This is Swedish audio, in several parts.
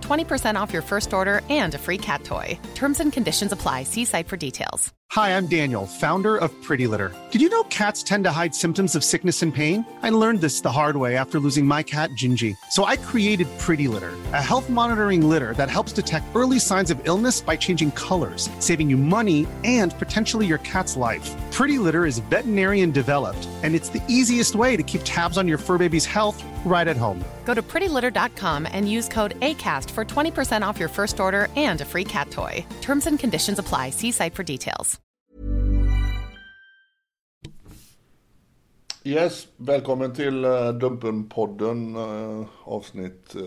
20% off your first order and a free cat toy. Terms and conditions apply. See site for details. Hi, I'm Daniel, founder of Pretty Litter. Did you know cats tend to hide symptoms of sickness and pain? I learned this the hard way after losing my cat, Gingy. So I created Pretty Litter, a health monitoring litter that helps detect early signs of illness by changing colors, saving you money and potentially your cat's life. Pretty Litter is veterinarian developed, and it's the easiest way to keep tabs on your fur baby's health right at home. Go to prettylitter.com and use code ACAST for 20% off your first order and a free cat toy. Terms and conditions apply. See site for details. Yes, välkommen till uh, Dumpen-podden uh, avsnitt uh,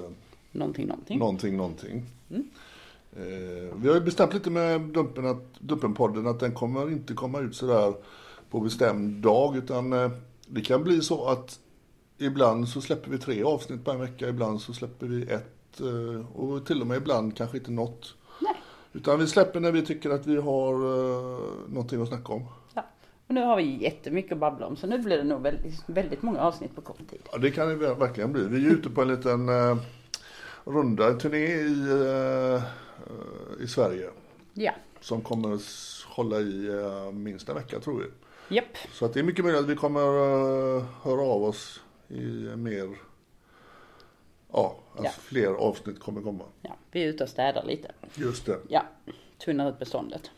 Någonting, någonting. någonting, någonting. Eh, vi har ju bestämt lite med Dumpen att, Dumpen-podden att den kommer inte komma ut sådär på bestämd dag utan eh, det kan bli så att ibland så släpper vi tre avsnitt per vecka, ibland så släpper vi ett eh, och till och med ibland kanske inte något. Nej. Utan vi släpper när vi tycker att vi har uh, någonting att snacka om. Ja. Och nu har vi jättemycket att babbla om så nu blir det nog väldigt, väldigt många avsnitt på kort tid. Ja, det kan det verkligen bli. Vi är ute på en liten uh, runda, en turné i, uh, i Sverige. Ja. Som kommer att hålla i uh, minst en vecka tror vi. Japp. Så att det är mycket möjligt att vi kommer uh, höra av oss i mer, ja, alltså Ja. fler avsnitt kommer komma. Ja, vi är ute och städar lite. Just det. Ja, tunnar ut beståndet.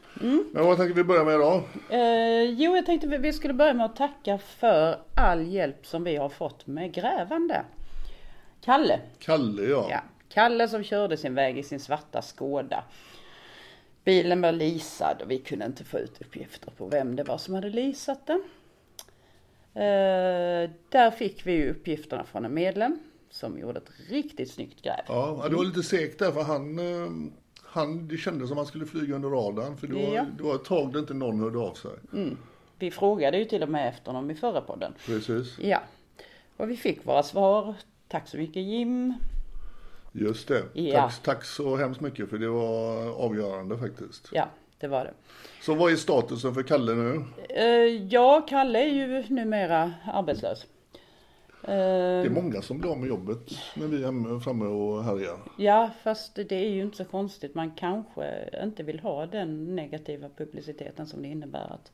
Men vad tänker vi börja med idag? Eh, jo, jag tänkte vi skulle börja med att tacka för all hjälp som vi har fått med grävande. Kalle, Kalle ja. ja. Kalle som körde sin väg i sin svarta Skåda. Bilen var leasad och vi kunde inte få ut uppgifter på vem det var som hade leasat den. Eh, där fick vi ju uppgifterna från en medlem som gjorde ett riktigt snyggt gräv. Ja, det var lite segt där för han, eh, han, det kändes som han skulle flyga under radarn. För det var, Ja. det var ett tag där inte någon hörde av sig. Vi frågade ju till och med efter honom i förra podden. Precis, Ja, och vi fick våra svar. Tack så mycket Jim. Just det. Ja. Tack, tack så hemskt mycket för det var avgörande faktiskt. Ja, det var det. Så vad är statusen för Kalle nu? Eh, ja, Kalle är ju numera arbetslös. Eh, Det är många som blir av med jobbet när vi är framme och härjar. Ja, fast det är ju inte så konstigt. Man kanske inte vill ha den negativa publiciteten som det innebär att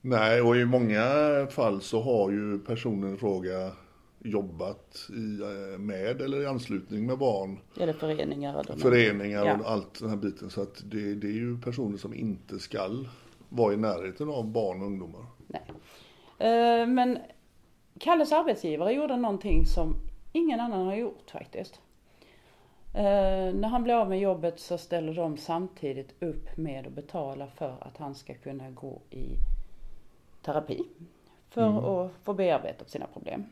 Nej, och i många fall så har ju personen i fråga jobbat i, eh, med eller i anslutning med barn, eller föreningar eller föreningar Ja. och allt den här biten. Så att det, det är ju personer som inte skall vara i närheten av barn och ungdomar. Nej. Eh, Men Kalles arbetsgivare gjorde någonting som ingen annan har gjort faktiskt. Eh, När han blir av med jobbet så ställer de samtidigt upp med att betala för att han ska kunna gå i terapi. För att få bearbetat sina problem.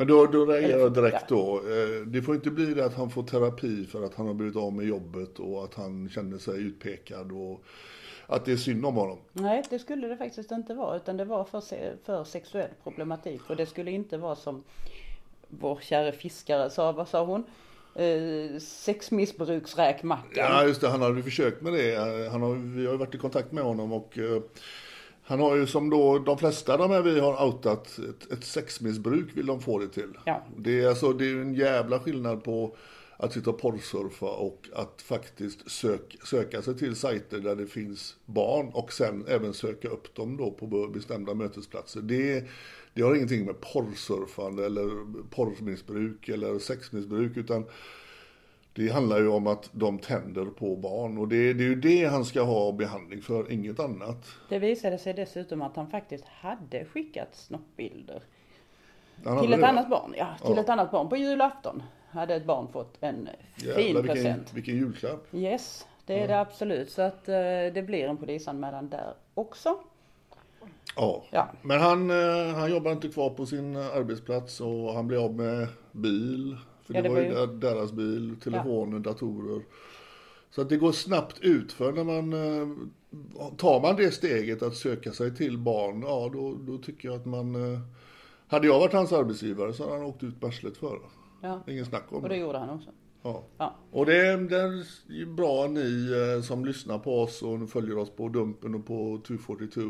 Men då, då reagerar jag direkt då. Eh, Det får inte bli det att han får terapi för att han har blivit av med jobbet och att han känner sig utpekad och att det är synd om honom. Nej, det skulle det faktiskt inte vara. Utan det var för, för sexuell problematik. Och det skulle inte vara som vår kära fiskare sa, vad sa hon? Eh, sexmissbruksräkmackan. Ja just det, han hade försökt med det. Eh, Han har, vi har ju varit i kontakt med honom och eh, han har ju som då de flesta de här vi har outat, ett, ett sexmissbruk vill de få det till. Ja. Det är alltså, det är ju en jävla skillnad på att sitta och porrsurfa och att faktiskt sök, söka sig till sajter där det finns barn och sen även söka upp dem då på bestämda mötesplatser. Det, det har ingenting med porrsurfande eller porrmissbruk eller sexmissbruk utan det handlar ju om att de tänder på barn och det, det är ju det han ska ha behandling för, inget annat. Det visade sig dessutom att han faktiskt hade skickat snoppbilder Han till ett det, annat barn. Ja, till Ja. ett annat barn. På julafton hade ett barn fått en fin Jävlar, vilken, present. vilken julklapp. Yes, det är det absolut. Så att eh, det blir en polisanmälan där också. Ja. Ja. Men han, eh, han jobbar inte kvar på sin arbetsplats och han blir av med bil. För Ja, det, det var var ju där- deras bil, telefoner, datorer. Så att det går snabbt ut för när man eh, tar man det steget att söka sig till barn, ja då, då tycker jag att man eh, hade jag varit hans arbetsgivare så hade han åkt ut barslet för. Ja, Ingen snack om och det det. gjorde han också. Ja. Ja. Och det, är- det är bra ni eh, som lyssnar på oss och följer oss på Dumpen och på 242.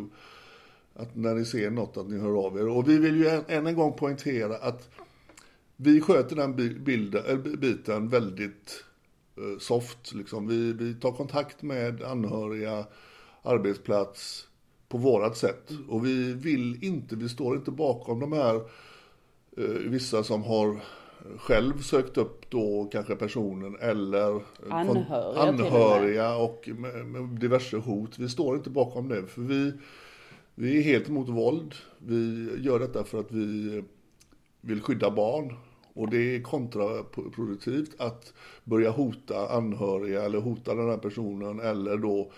Att när ni ser något att ni hör av er. Och vi vill ju än, än en gång poängtera att vi sköter den bi- bilden, eller biten väldigt eh, soft. Liksom. Vi, vi tar kontakt med anhöriga, arbetsplats på vårat sätt. Och vi vill inte, vi står inte bakom de här eh, vissa som har själv sökt upp då kanske personen eller eh, Anhöriga och med. anhöriga och med, med diverse hot. Vi står inte bakom det för vi, vi är helt emot våld. Vi gör detta för att vi vill skydda barn. Och det är kontraproduktivt att börja hota anhöriga eller hota den här personen eller då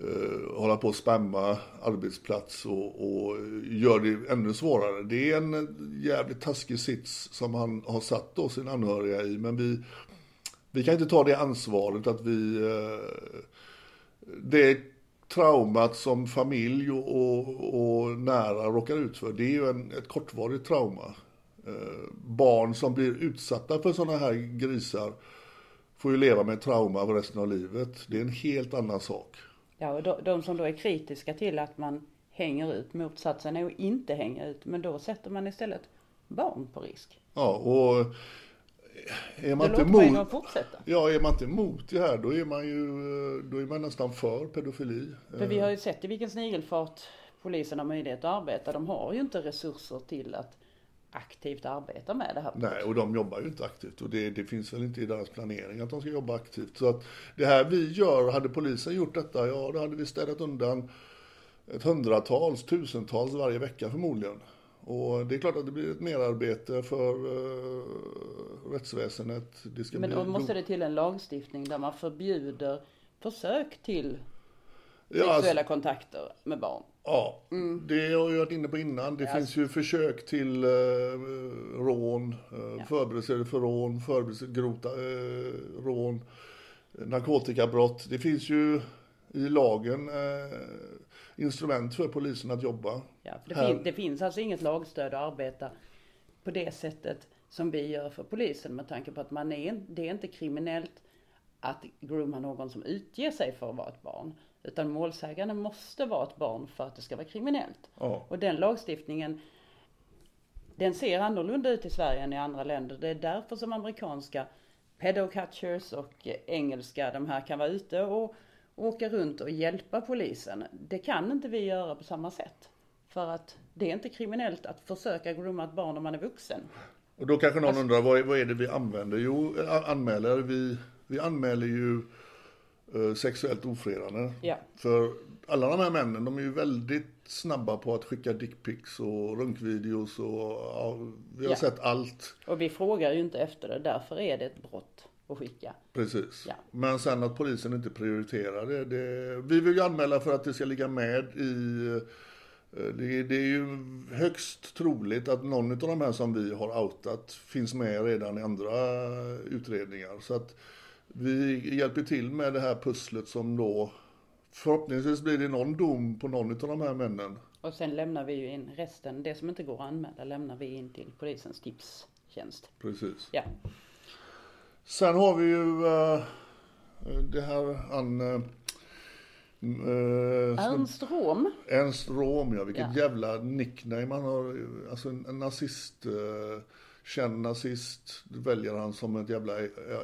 eh, hålla på att spamma arbetsplats och, och gör det ännu svårare. Det är en jävligt taskig sits som han har satt då sin anhöriga i. Men vi, vi kan inte ta det ansvaret att vi... Eh, det traumat som familj och, och, och nära råkar ut för, det är ju en, ett kortvarigt trauma. Eh, barn som blir utsatta för sådana här grisar får ju leva med trauma för resten av livet. Det är en helt annan sak. Ja, och de, de som då är kritiska till att man hänger ut, motsatsen är att inte hänga ut. Men då sätter man istället barn på risk. Ja, och är man Då inte låter man fortsätta. ja, är man inte emot det här, då är man ju då är man nästan för pedofili. För vi har ju sett i vilken snigelfart polisen har möjlighet att arbeta. De har ju inte resurser till att aktivt arbeta med det här. Nej, och de jobbar ju inte aktivt och det, det finns väl inte i deras planering att de ska jobba aktivt. Så att det här vi gör, hade polisen gjort detta, ja då hade vi städat undan ett hundratals, tusentals varje vecka förmodligen. Och det är klart att det blir ett merarbete för uh, rättsväsendet. Men då måste det till en lagstiftning där man förbjuder försök till Ja, alltså- sexuella kontakter med barn. Ja, Mm. det har jag varit inne på innan. Det finns ju försök till eh, rån, eh, förberedelse för rån, förberedelse grovt eh, rån, narkotikabrott. Det finns ju i lagen eh, instrument för polisen att jobba. Ja, det, fin- det finns alltså inget lagstöd att arbeta på det sättet som vi gör för polisen med tanke på att man är, det är inte kriminellt att grooma någon som utger sig för att vara ett barn. Utan målsägande måste vara ett barn för att det ska vara kriminellt. Ja. Och den lagstiftningen, den ser annorlunda ut i Sverige än i andra länder. Det är därför som amerikanska pedocatchers och engelska, de här kan vara ute och åka runt och hjälpa polisen. Det kan inte vi göra på samma sätt. För att det är inte kriminellt att försöka grooma ett barn om man är vuxen. Och då kanske någon undrar, vad är, vad är det vi använder? Jo, anmäler. Vi, vi anmäler ju sexuellt ofredande. Ja. För alla de här männen, de är ju väldigt snabba på att skicka dickpics och runkvideos och ja, vi har Ja. sett allt. Och vi frågar ju inte efter det, därför är det ett brott att skicka. Precis. Ja. Men sen att polisen inte prioriterar det, det. Vi vill ju anmäla för att det ska ligga med i eh, det, det är ju högst troligt att någon av de här som vi har outat finns med redan i andra utredningar. Så att vi hjälper till med det här pusslet som då förhoppningsvis blir det någon dom på någon av de här männen. Och sen lämnar vi ju in resten, det som inte går att anmäla lämnar vi in till polisens tipstjänst. Precis. Ja, Sen har vi ju eh, det här han... eh, Ernst Rom, Ernst Rom, ja. Vilket Ja. jävla nickname han har. Alltså en, en nazist, eh, känd nazist, väljer han som ett jävla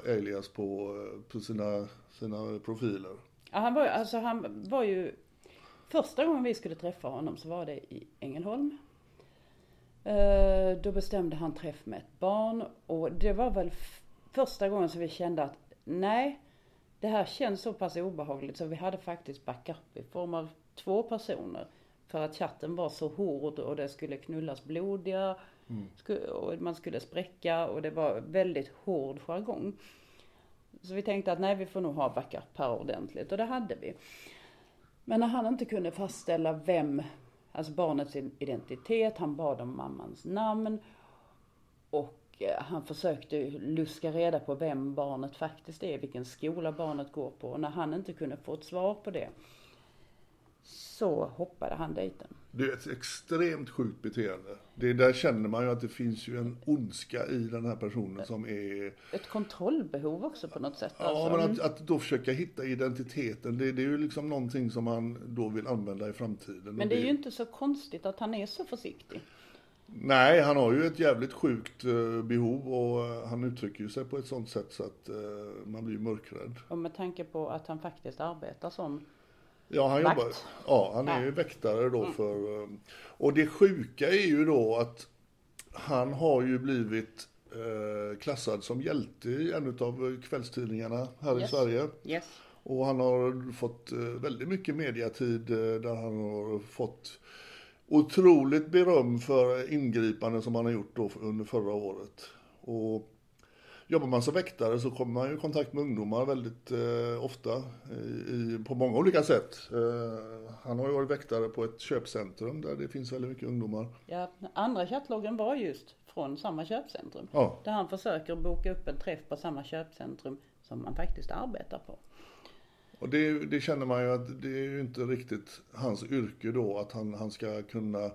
alias på, eh, på sina, sina profiler. ja, han, var, alltså, han var ju Första gången vi skulle träffa honom så var det i Ängelholm. Eh, då bestämde han träff med ett barn och det var väl första gången som vi kände att nej, det här känns så pass obehagligt så vi hade faktiskt backup i form av två personer. För att chatten var så hård och det skulle knullas blodiga Mm. och man skulle spräcka och det var väldigt hård jargong. Så vi tänkte att nej, vi får nog ha backup här ordentligt och det hade vi. Men när han inte kunde fastställa vem, alltså barnets identitet, han bad om mammans namn och eh, han försökte luska reda på vem barnet faktiskt är, vilken skola barnet går på. Och när han inte kunde få ett svar på det så hoppade han dejten. Det är ett extremt sjukt beteende. Det där känner man ju att det finns ju en ondska i den här personen som är... Ett kontrollbehov också på något sätt. Ja, alltså. men att, att då försöka hitta identiteten, det, det är ju liksom någonting som man då vill använda i framtiden. Men det är ju inte så konstigt att han är så försiktig. Nej, han har ju ett jävligt sjukt eh, behov och eh, han uttrycker ju sig på ett sånt sätt så att eh, man blir mörkrädd. Och med tanke på att han faktiskt arbetar som Ja, han Vakt. jobbar. Ja, han är. Mm. ju väktare då för... eh, Och det sjuka är ju då att han har ju blivit eh, klassad som hjälte i en av kvällstidningarna här i Yes. Sverige. Yes. Och han har fått eh, väldigt mycket mediatid eh, där han har fått otroligt beröm för ingripanden som han har gjort då under förra året. Och jobbar man som väktare så kommer man ju i kontakt med ungdomar väldigt eh, ofta i, på många olika sätt. Eh, han har ju varit väktare på ett köpcentrum där det finns väldigt mycket ungdomar. Ja, andra chattloggen var just från samma köpcentrum. Ja. Där han försöker boka upp en träff på samma köpcentrum som man faktiskt arbetar på. Och det, det känner man ju att det är ju inte riktigt hans yrke då att han, han ska kunna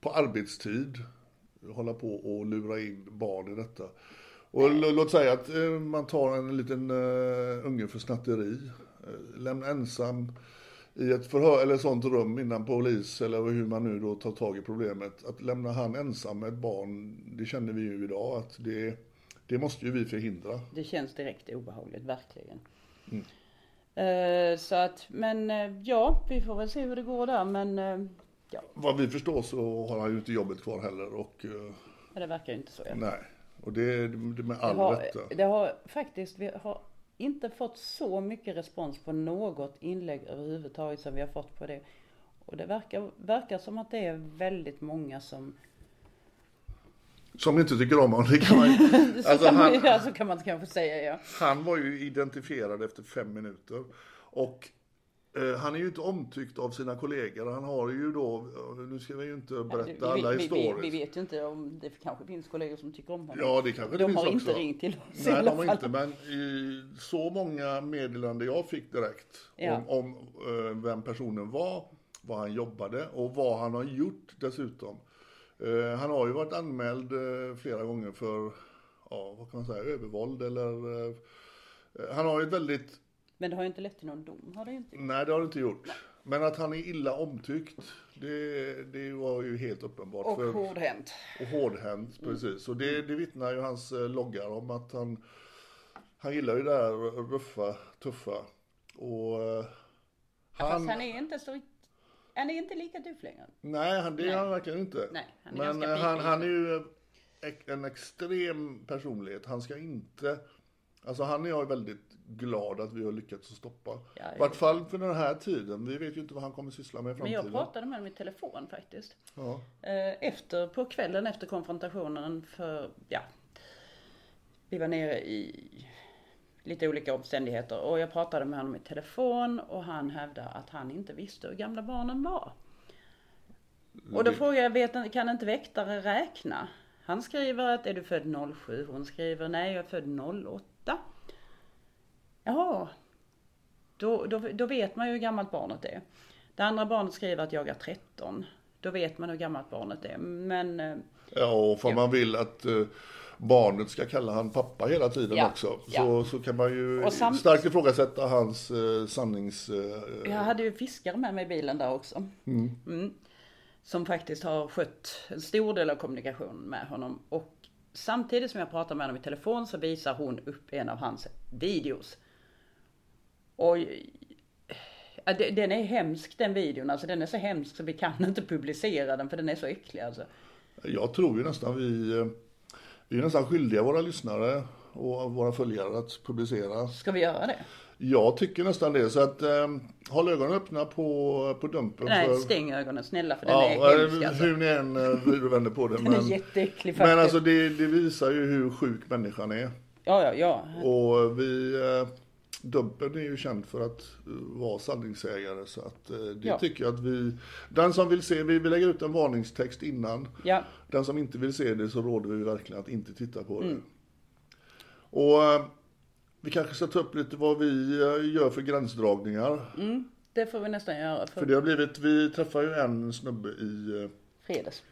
på arbetstid hålla på och lura in barn i detta. Och låt säga att eh, man tar en liten uh, unge för snatteri, uh, lämna ensam i ett förhör eller sånt rum innan polis eller hur man nu då tar tag i problemet. Att lämna han ensam med ett barn, det känner vi ju idag att det, det måste ju vi förhindra. Det känns direkt obehagligt, verkligen. Eh, så att, men eh, ja, vi får väl se hur det går där. Men eh, ja, Vad vi förstår så har han ju inte jobbet kvar heller och eh, men det verkar ju inte så. Ja. nej. Och det är det med Det all har, rätta. det har faktiskt, vi har inte fått så mycket respons på något inlägg överhuvudtaget som vi har fått på det. Och det verkar, verkar som att det är väldigt många som, Som inte tycker om honom. Det kan man, så, alltså kan man, han, ja, så kan man kanske säga ja. han var ju identifierad efter fem minuter. Och han är ju inte omtyckt av sina kollegor. Han har ju då, nu ska vi ju inte berätta alla vi, vi, vi, historier. vi vet ju inte om det kanske finns kollegor som tycker om honom. Ja, det kanske det De finns har också. inte ringt till oss i Nej, alla de har fall. inte, men i så många meddelanden jag fick direkt Ja. om, om eh, vem personen var, vad han jobbade och vad han har gjort dessutom. Eh, han har ju varit anmäld eh, flera gånger för, ja, vad kan man säga, övervåld eller eh, han har ju ett väldigt, Men det har ju inte lett till någon dom, har det inte? nej det har det inte gjort. Men att han är illa omtyckt, det, det var ju helt uppenbart. Och för- hårdhänt. och hårdhänt, precis. Och det, det vittnar ju hans eh, loggar om att han, han gillar ju det här ruffa, tuffa. Och eh, Fast han, han är inte så, han är inte lika tuff längre. nej, han, det är Nej. han verkligen inte. Nej, han är Men eh, han, han är ju en extrem personlighet. Han ska inte, alltså han är jag väldigt glad att vi har lyckats att stoppa. Ja, I jag vart fall för den här tiden. Vi vet ju inte vad han kommer syssla med i Men framtiden. jag pratade med honom i telefon faktiskt. Ja. Eh, Efter, på kvällen efter konfrontationen för, ja. Vi var nere i lite olika omständigheter och jag pratade med honom i telefon och han hävdade att han inte visste hur gamla barnen var. Och då frågade jag, vet, kan inte väktare räkna? Han skriver att är du född 07? Hon skriver nej jag är född 08. Jaha. Då, då, då vet man ju hur gammalt barnet är. Det andra barnet skriver att jag är 13. Då vet man hur gammalt barnet är. Men eh, Ja, och för Ja. man vill att eh, barnet ska kalla han pappa hela tiden Ja, också. ja. Så, så kan man ju Och sam- starkt ifrågasätta hans eh, sannings... Eh, jag hade ju fiskare med mig i bilen där också. Mm. Som faktiskt har skött en stor del av kommunikationen med honom. Och samtidigt som jag pratar med honom i telefon så visar hon upp en av hans videos. Och ja, den är hemsk den videon. Alltså den är så hemsk så vi kan inte publicera den för den är så äcklig alltså. Jag tror ju nästan vi, eh, vi är nästan skyldiga våra lyssnare och våra följare att publicera. Ska vi göra det? Jag tycker nästan det. Så att eh, håll ögonen öppna på, på Dumpen. Nej, för, stäng ögonen snälla för den ja, är hemsk alltså. Hur ni än eh, vrider vänder på det. Den är jätteäcklig faktiskt. men alltså det, det visar ju hur sjuk människan är. Ja, ja, ja. Och vi, eh, Dumpen är ju känd för att eh, vara sanningssägare så att eh, det Ja. tycker jag att vi, den som vill se, vi vill lägga ut en varningstext innan. Ja, Den som inte vill se det så råder vi verkligen att inte titta på det. Mm. Och eh, vi kanske ska ta upp lite vad vi eh, gör för gränsdragningar. det får vi nästan göra för, För det har blivit, vi träffar ju en snubbe i, eh, fredags.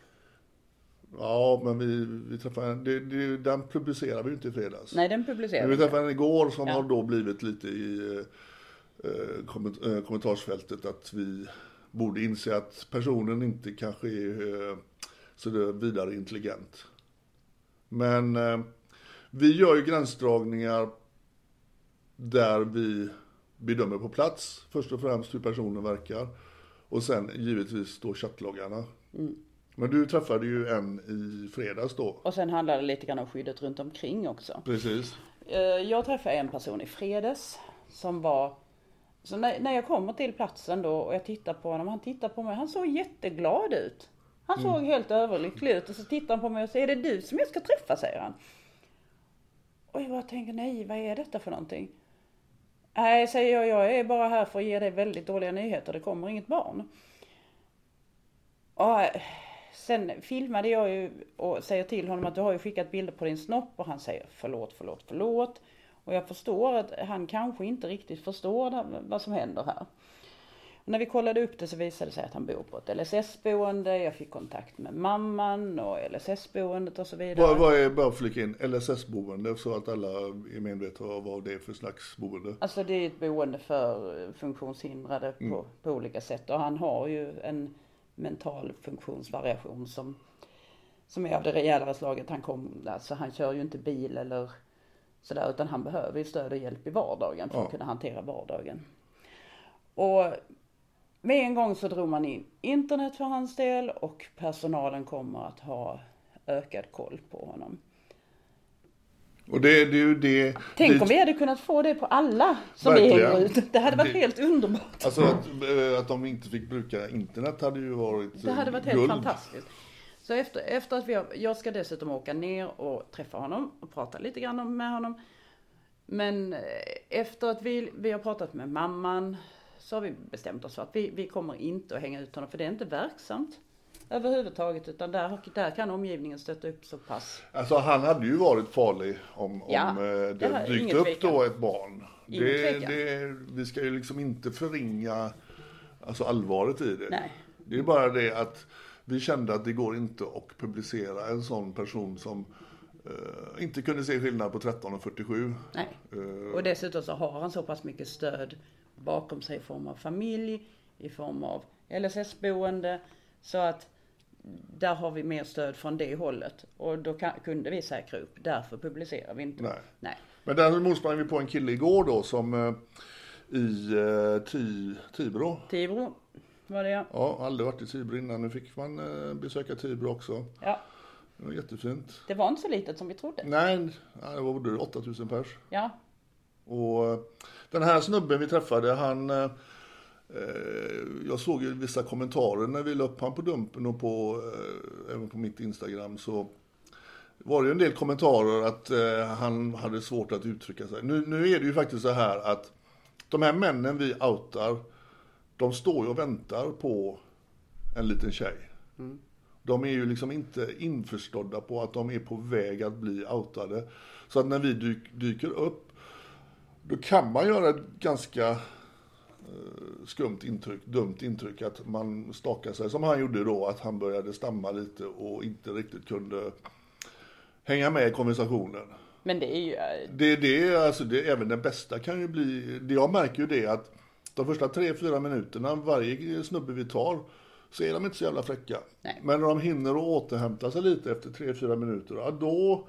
ja men vi, vi träffar en, det, det, den publicerar vi ju inte i fredags. Nej, den publicerar Men vi vi. träffade en igår som Ja. har då blivit lite i eh, eh, komment- eh, kommentarsfältet att vi borde inse att personen inte kanske är eh, så det vidare intelligent. Men eh, vi gör ju gränsdragningar där vi bedömer på plats först och främst hur personen verkar och sen givetvis då chattloggarna. Mm. Men du träffade ju en i fredags då. Och sen handlar det lite grann om skyddet runt omkring också. Precis. Eh, Jag träffade en person i fredags som var så när, när jag kommer till platsen då och jag tittar på honom, han tittar på mig, han såg jätteglad ut. Han Mm. såg helt överlycklig ut och så tittar han på mig och säger, är det du som jag ska träffa? säger han. Och jag bara tänker, nej vad är detta för någonting? Nej, säger jag, jag är bara här för att ge dig väldigt dåliga nyheter, det kommer inget barn. Och sen filmade jag ju och säger till honom att du har ju skickat bilder på din snopp och han säger förlåt, förlåt, förlåt. Och jag förstår att han kanske inte riktigt förstår vad som händer här. Och när vi kollade upp det så visade det sig att han bor på ett LSS-boende. Jag fick kontakt med mamman och LSS-boendet och så vidare. Vad, vad är, bara flika in, LSS-boende så att alla är medvetna om vad det är för slags boende. Alltså det är ett boende för funktionshindrade på, på olika sätt och han har ju en mental funktionsvariation som, som är av det rejälare slaget. Han, kom, alltså han kör ju inte bil eller sådär utan han behöver ju stöd och hjälp i vardagen för att Ja. kunna hantera vardagen. Och med en gång så drog man in internet för hans del och personalen kommer att ha ökad koll på honom. Och det, det är ju det. Tänk dit- om vi hade kunnat få det på alla som vi Verkligen. hänger ut. Det hade varit Det- helt underbart. Alltså att, eh, att de inte fick bruka internet hade ju varit Det hade varit helt guld. fantastiskt. Så efter, efter att vi har, jag ska dessutom åka ner och träffa honom och prata lite grann med honom. Men eh, efter att vi, vi har pratat med mamman så har vi bestämt oss för att vi, vi kommer inte att hänga ut honom för det är inte verksamt överhuvudtaget utan där, där kan omgivningen stötta upp så pass. Alltså han hade ju varit farlig om, Ja, om eh, det det har- dykt upp tvekan. då ett barn. Det, det, vi ska ju liksom inte förringa alltså allvaret i det. Nej. Det är bara det att vi kände att det går inte att publicera en sån person som eh, inte kunde se skillnad på 13 och 47. Nej. Eh, Och dessutom så har han så pass mycket stöd bakom sig i form av familj, i form av LSS-boende. Så att där har vi mer stöd från det hållet. Och då kan, kunde vi säkra upp, därför publicerar vi inte. Nej. Nej. Men däremot sprang vi på en kille igår då som eh, i eh, Ti- Tibro. Tibro var det ja. Ja, aldrig varit i Tibro innan. Nu fick man eh, besöka Tibro också. ja. Det var jättefint. Det var inte så litet som vi trodde. Nej, det var både 8000 pers. Ja. Och den här snubben vi träffade, han... eh, jag såg ju vissa kommentarer när vi la upp han på Dumpen och på, eh, även på mitt Instagram så var det ju en del kommentarer att eh, han hade svårt att uttrycka sig. Nu, nu är det ju faktiskt så här att de här männen vi outar, de står ju och väntar på en liten tjej. De är ju liksom inte införstådda på att de är på väg att bli outade. Så att när vi dyk, dyker upp, då kan man göra ett ganska eh, skumt intryck, dumt intryck att man stakar sig som han gjorde då, att han började stamma lite och inte riktigt kunde hänga med i konversationen. Men det är ju, eh, Det, det, alltså, det, även den bästa kan ju bli, det jag märker ju det att de första tre, fyra minuterna, varje snubbe vi tar, så är de inte så jävla fräcka. Nej. Men när de hinner att återhämta sig lite efter tre, fyra minuter, ja, då,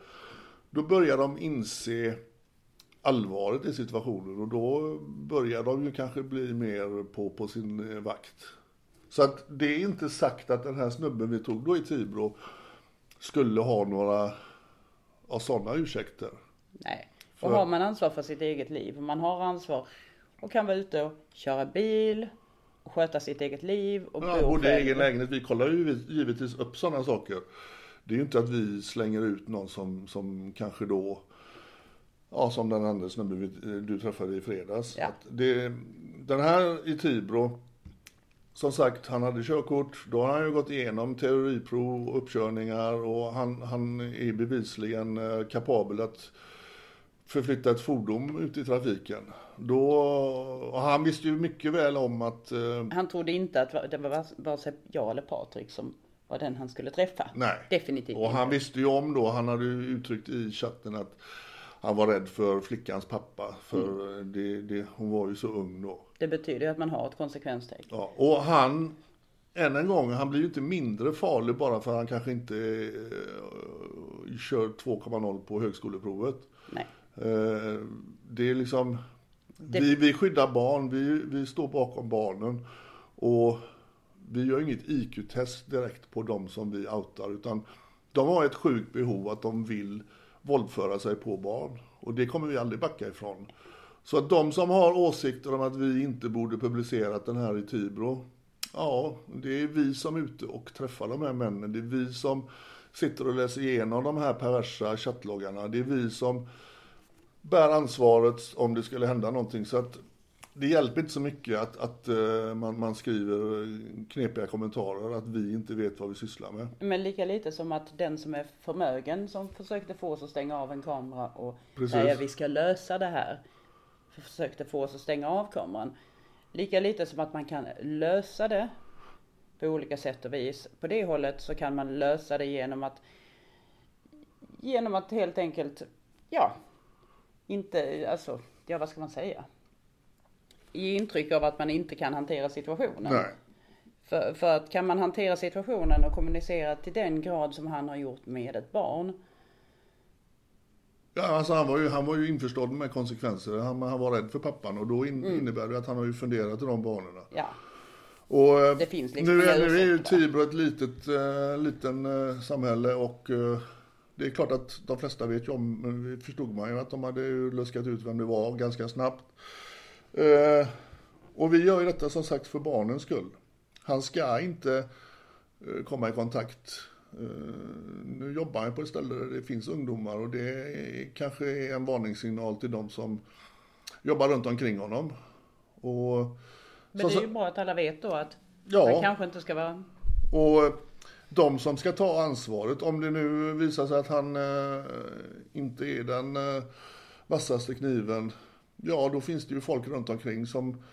då börjar de inse allvaret i situationen och då börjar de ju kanske bli mer på, på sin eh, vakt. Så att det är inte sagt att den här snubben vi tog då i Tibro skulle ha några av sådana ursäkter. Nej. Och har man ansvar för sitt eget liv, och man har ansvar och kan vara ute och köra bil, och sköta sitt eget liv och Ja, bo både själv. egen lägenhet, vi kollar ju givetvis upp sådana saker. Det är ju inte att vi slänger ut någon som, som kanske då, ja som den andra snubben vi- du träffade i fredags. Ja. Att det, den här i Tibro, som sagt han hade körkort, då har han ju gått igenom teoriprov och uppkörningar och han, han är bevisligen eh, kapabel att förflytta ett fordon ut i trafiken. Då, han visste ju mycket väl om att eh, Han trodde inte att det var vare sig jag eller Patrik som var den han skulle träffa. Nej. Definitivt Och han inte. visste ju om då, han hade ju uttryckt i chatten att han var rädd för flickans pappa. För Mm. det, det, hon var ju så ung då. Det betyder ju att man har ett konsekvenstänk. Ja, och han, än en gång, han blir ju inte mindre farlig bara för att han kanske inte eh, kör 2,0 på högskoleprovet. Nej. Eh, det är liksom, vi, vi skyddar barn, vi, vi står bakom barnen. Och vi gör inget IQ-test direkt på de som vi outar, utan de har ett sjukt behov att de vill våldföra sig på barn. Och det kommer vi aldrig backa ifrån. Så att de som har åsikter om att vi inte borde publicerat den här i Tibro, ja, det är vi som är ute och träffar de här männen. Det är vi som sitter och läser igenom de här perversa chattloggarna. Det är vi som bär ansvaret om det skulle hända någonting. Så att det hjälper inte så mycket att, att eh, man, man skriver knepiga kommentarer, att vi inte vet vad vi sysslar med. Men lika lite som att den som är förmögen som försökte få oss att stänga av en kamera och Precis. säga vi ska lösa det här. Försökte få oss att stänga av kameran. Lika lite som att man kan lösa det på olika sätt och vis. På det hållet så kan man lösa det genom att genom att helt enkelt, ja, inte, alltså, ja vad ska man säga? Ge intryck av att man inte kan hantera situationen. Nej. För, för att kan man hantera situationen och kommunicera till den grad som han har gjort med ett barn. Ja, alltså han var ju, han var ju införstådd med konsekvenser. Han, han var rädd för pappan och då in, innebär det att han har ju funderat i de banorna. Ja, Och eh, Det finns liksom nu, är, nu är ju. Tibro ett litet, eh, liten eh, samhälle och eh, det är klart att de flesta vet ju om, förstod man ju att de hade ju luskat ut vem det var ganska snabbt. Eh, och vi gör ju detta som sagt för barnens skull. Han ska inte eh, komma i kontakt. Eh, nu jobbar han på ett ställe där det finns ungdomar och det är, kanske är en varningssignal till de som jobbar runt omkring honom. Och, men det är ju bra att alla vet då att Ja. man kanske inte ska vara och de som ska ta ansvaret, om det nu visar sig att han inte är den vassaste kniven, ja då finns det ju folk runt omkring som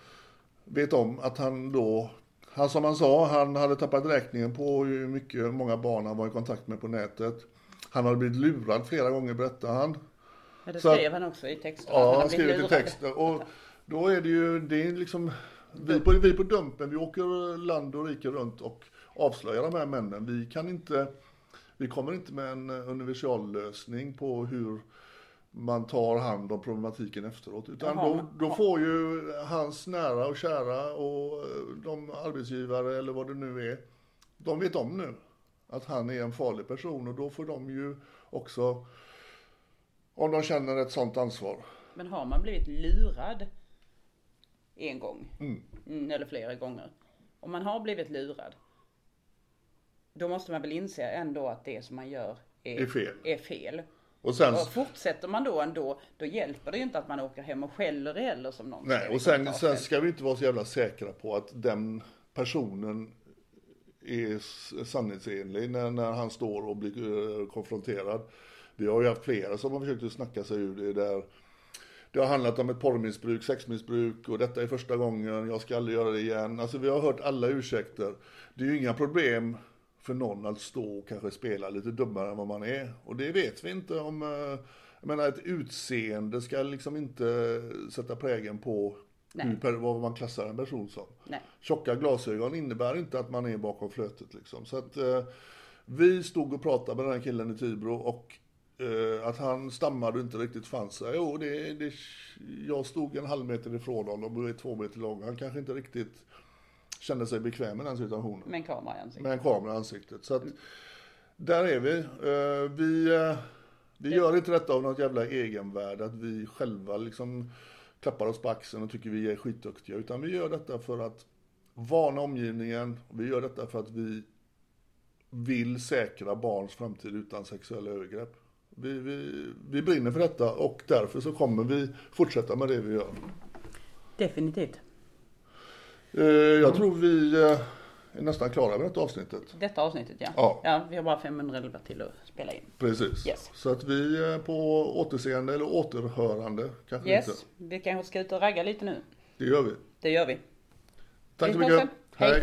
vet om att han då, han som han sa, han hade tappat räkningen på hur mycket, många barn han var i kontakt med på nätet. Han hade blivit lurad flera gånger berättar han. Ja, det skrev han också i texten. Ja, han skriver till lurad. texten. Och då är det ju, det är liksom, vi på, vi på Dumpen, vi åker land och rike runt och avslöjar de här männen. Vi kan inte, vi kommer inte med en universallösning på hur man tar hand om problematiken efteråt. Utan Jaha, då, då får ju hans nära och kära och eh, de arbetsgivare eller vad det nu är, de vet om nu att han är en farlig person och då får de ju också, om de känner ett sånt ansvar, Men har man blivit lurad en gång, mm, eller flera gånger. Om man har blivit lurad. Då måste man väl inse ändå att det som man gör är, Är fel. Är fel. Och sen, Och fortsätter man då ändå, då hjälper det ju inte att man åker hem och skäller heller som någon nej, och sen, sen ska vi inte vara så jävla säkra på att den personen är sanningsenlig när, när han står och blir eh, konfronterad. Vi har ju haft flera som har försökt att snacka sig ur det där. Det har handlat om ett porrmissbruk, sexmissbruk och detta är första gången, jag ska aldrig göra det igen. Alltså vi har hört alla ursäkter. Det är ju inga problem för någon att stå och kanske spela lite dummare än vad man är. Och det vet vi inte om, eh, jag menar ett utseende ska liksom inte sätta prägen på Nej. hur, vad man klassar en person som. Nej. Tjocka glasögon innebär inte att man är bakom flötet liksom. Så att eh, vi stod och pratade med den här killen i Tibro och eh, att han stammade och inte riktigt fann sig. Jo, det, det, jag stod en halv meter ifrån honom och är två meter lång. Han kanske inte riktigt kände sig bekväm med den situationen. Med en kamera i ansiktet. Med en kamera i ansiktet. Så att där är vi. Eh, vi eh, Vi gör inte detta av något jävla egenvärde, att vi själva liksom klappar oss på axeln och tycker vi är skitduktiga, utan vi gör detta för att varna omgivningen, vi gör detta för att vi vill säkra barns framtid utan sexuella övergrepp. Vi, vi, vi brinner för detta och därför så kommer vi fortsätta med det vi gör. Definitivt. Eh, Jag tror vi eh, är nästan klara med detta avsnittet. Detta avsnittet ja. Ja. vi har bara 511 till att spela in. Precis. Yes. Så att vi är på återseende eller återhörande kanske Yes, inte. vi kanske ska ut och ragga lite nu. Det gör vi. Det gör vi. Tack så Vi hörs mycket. Hej. Hej.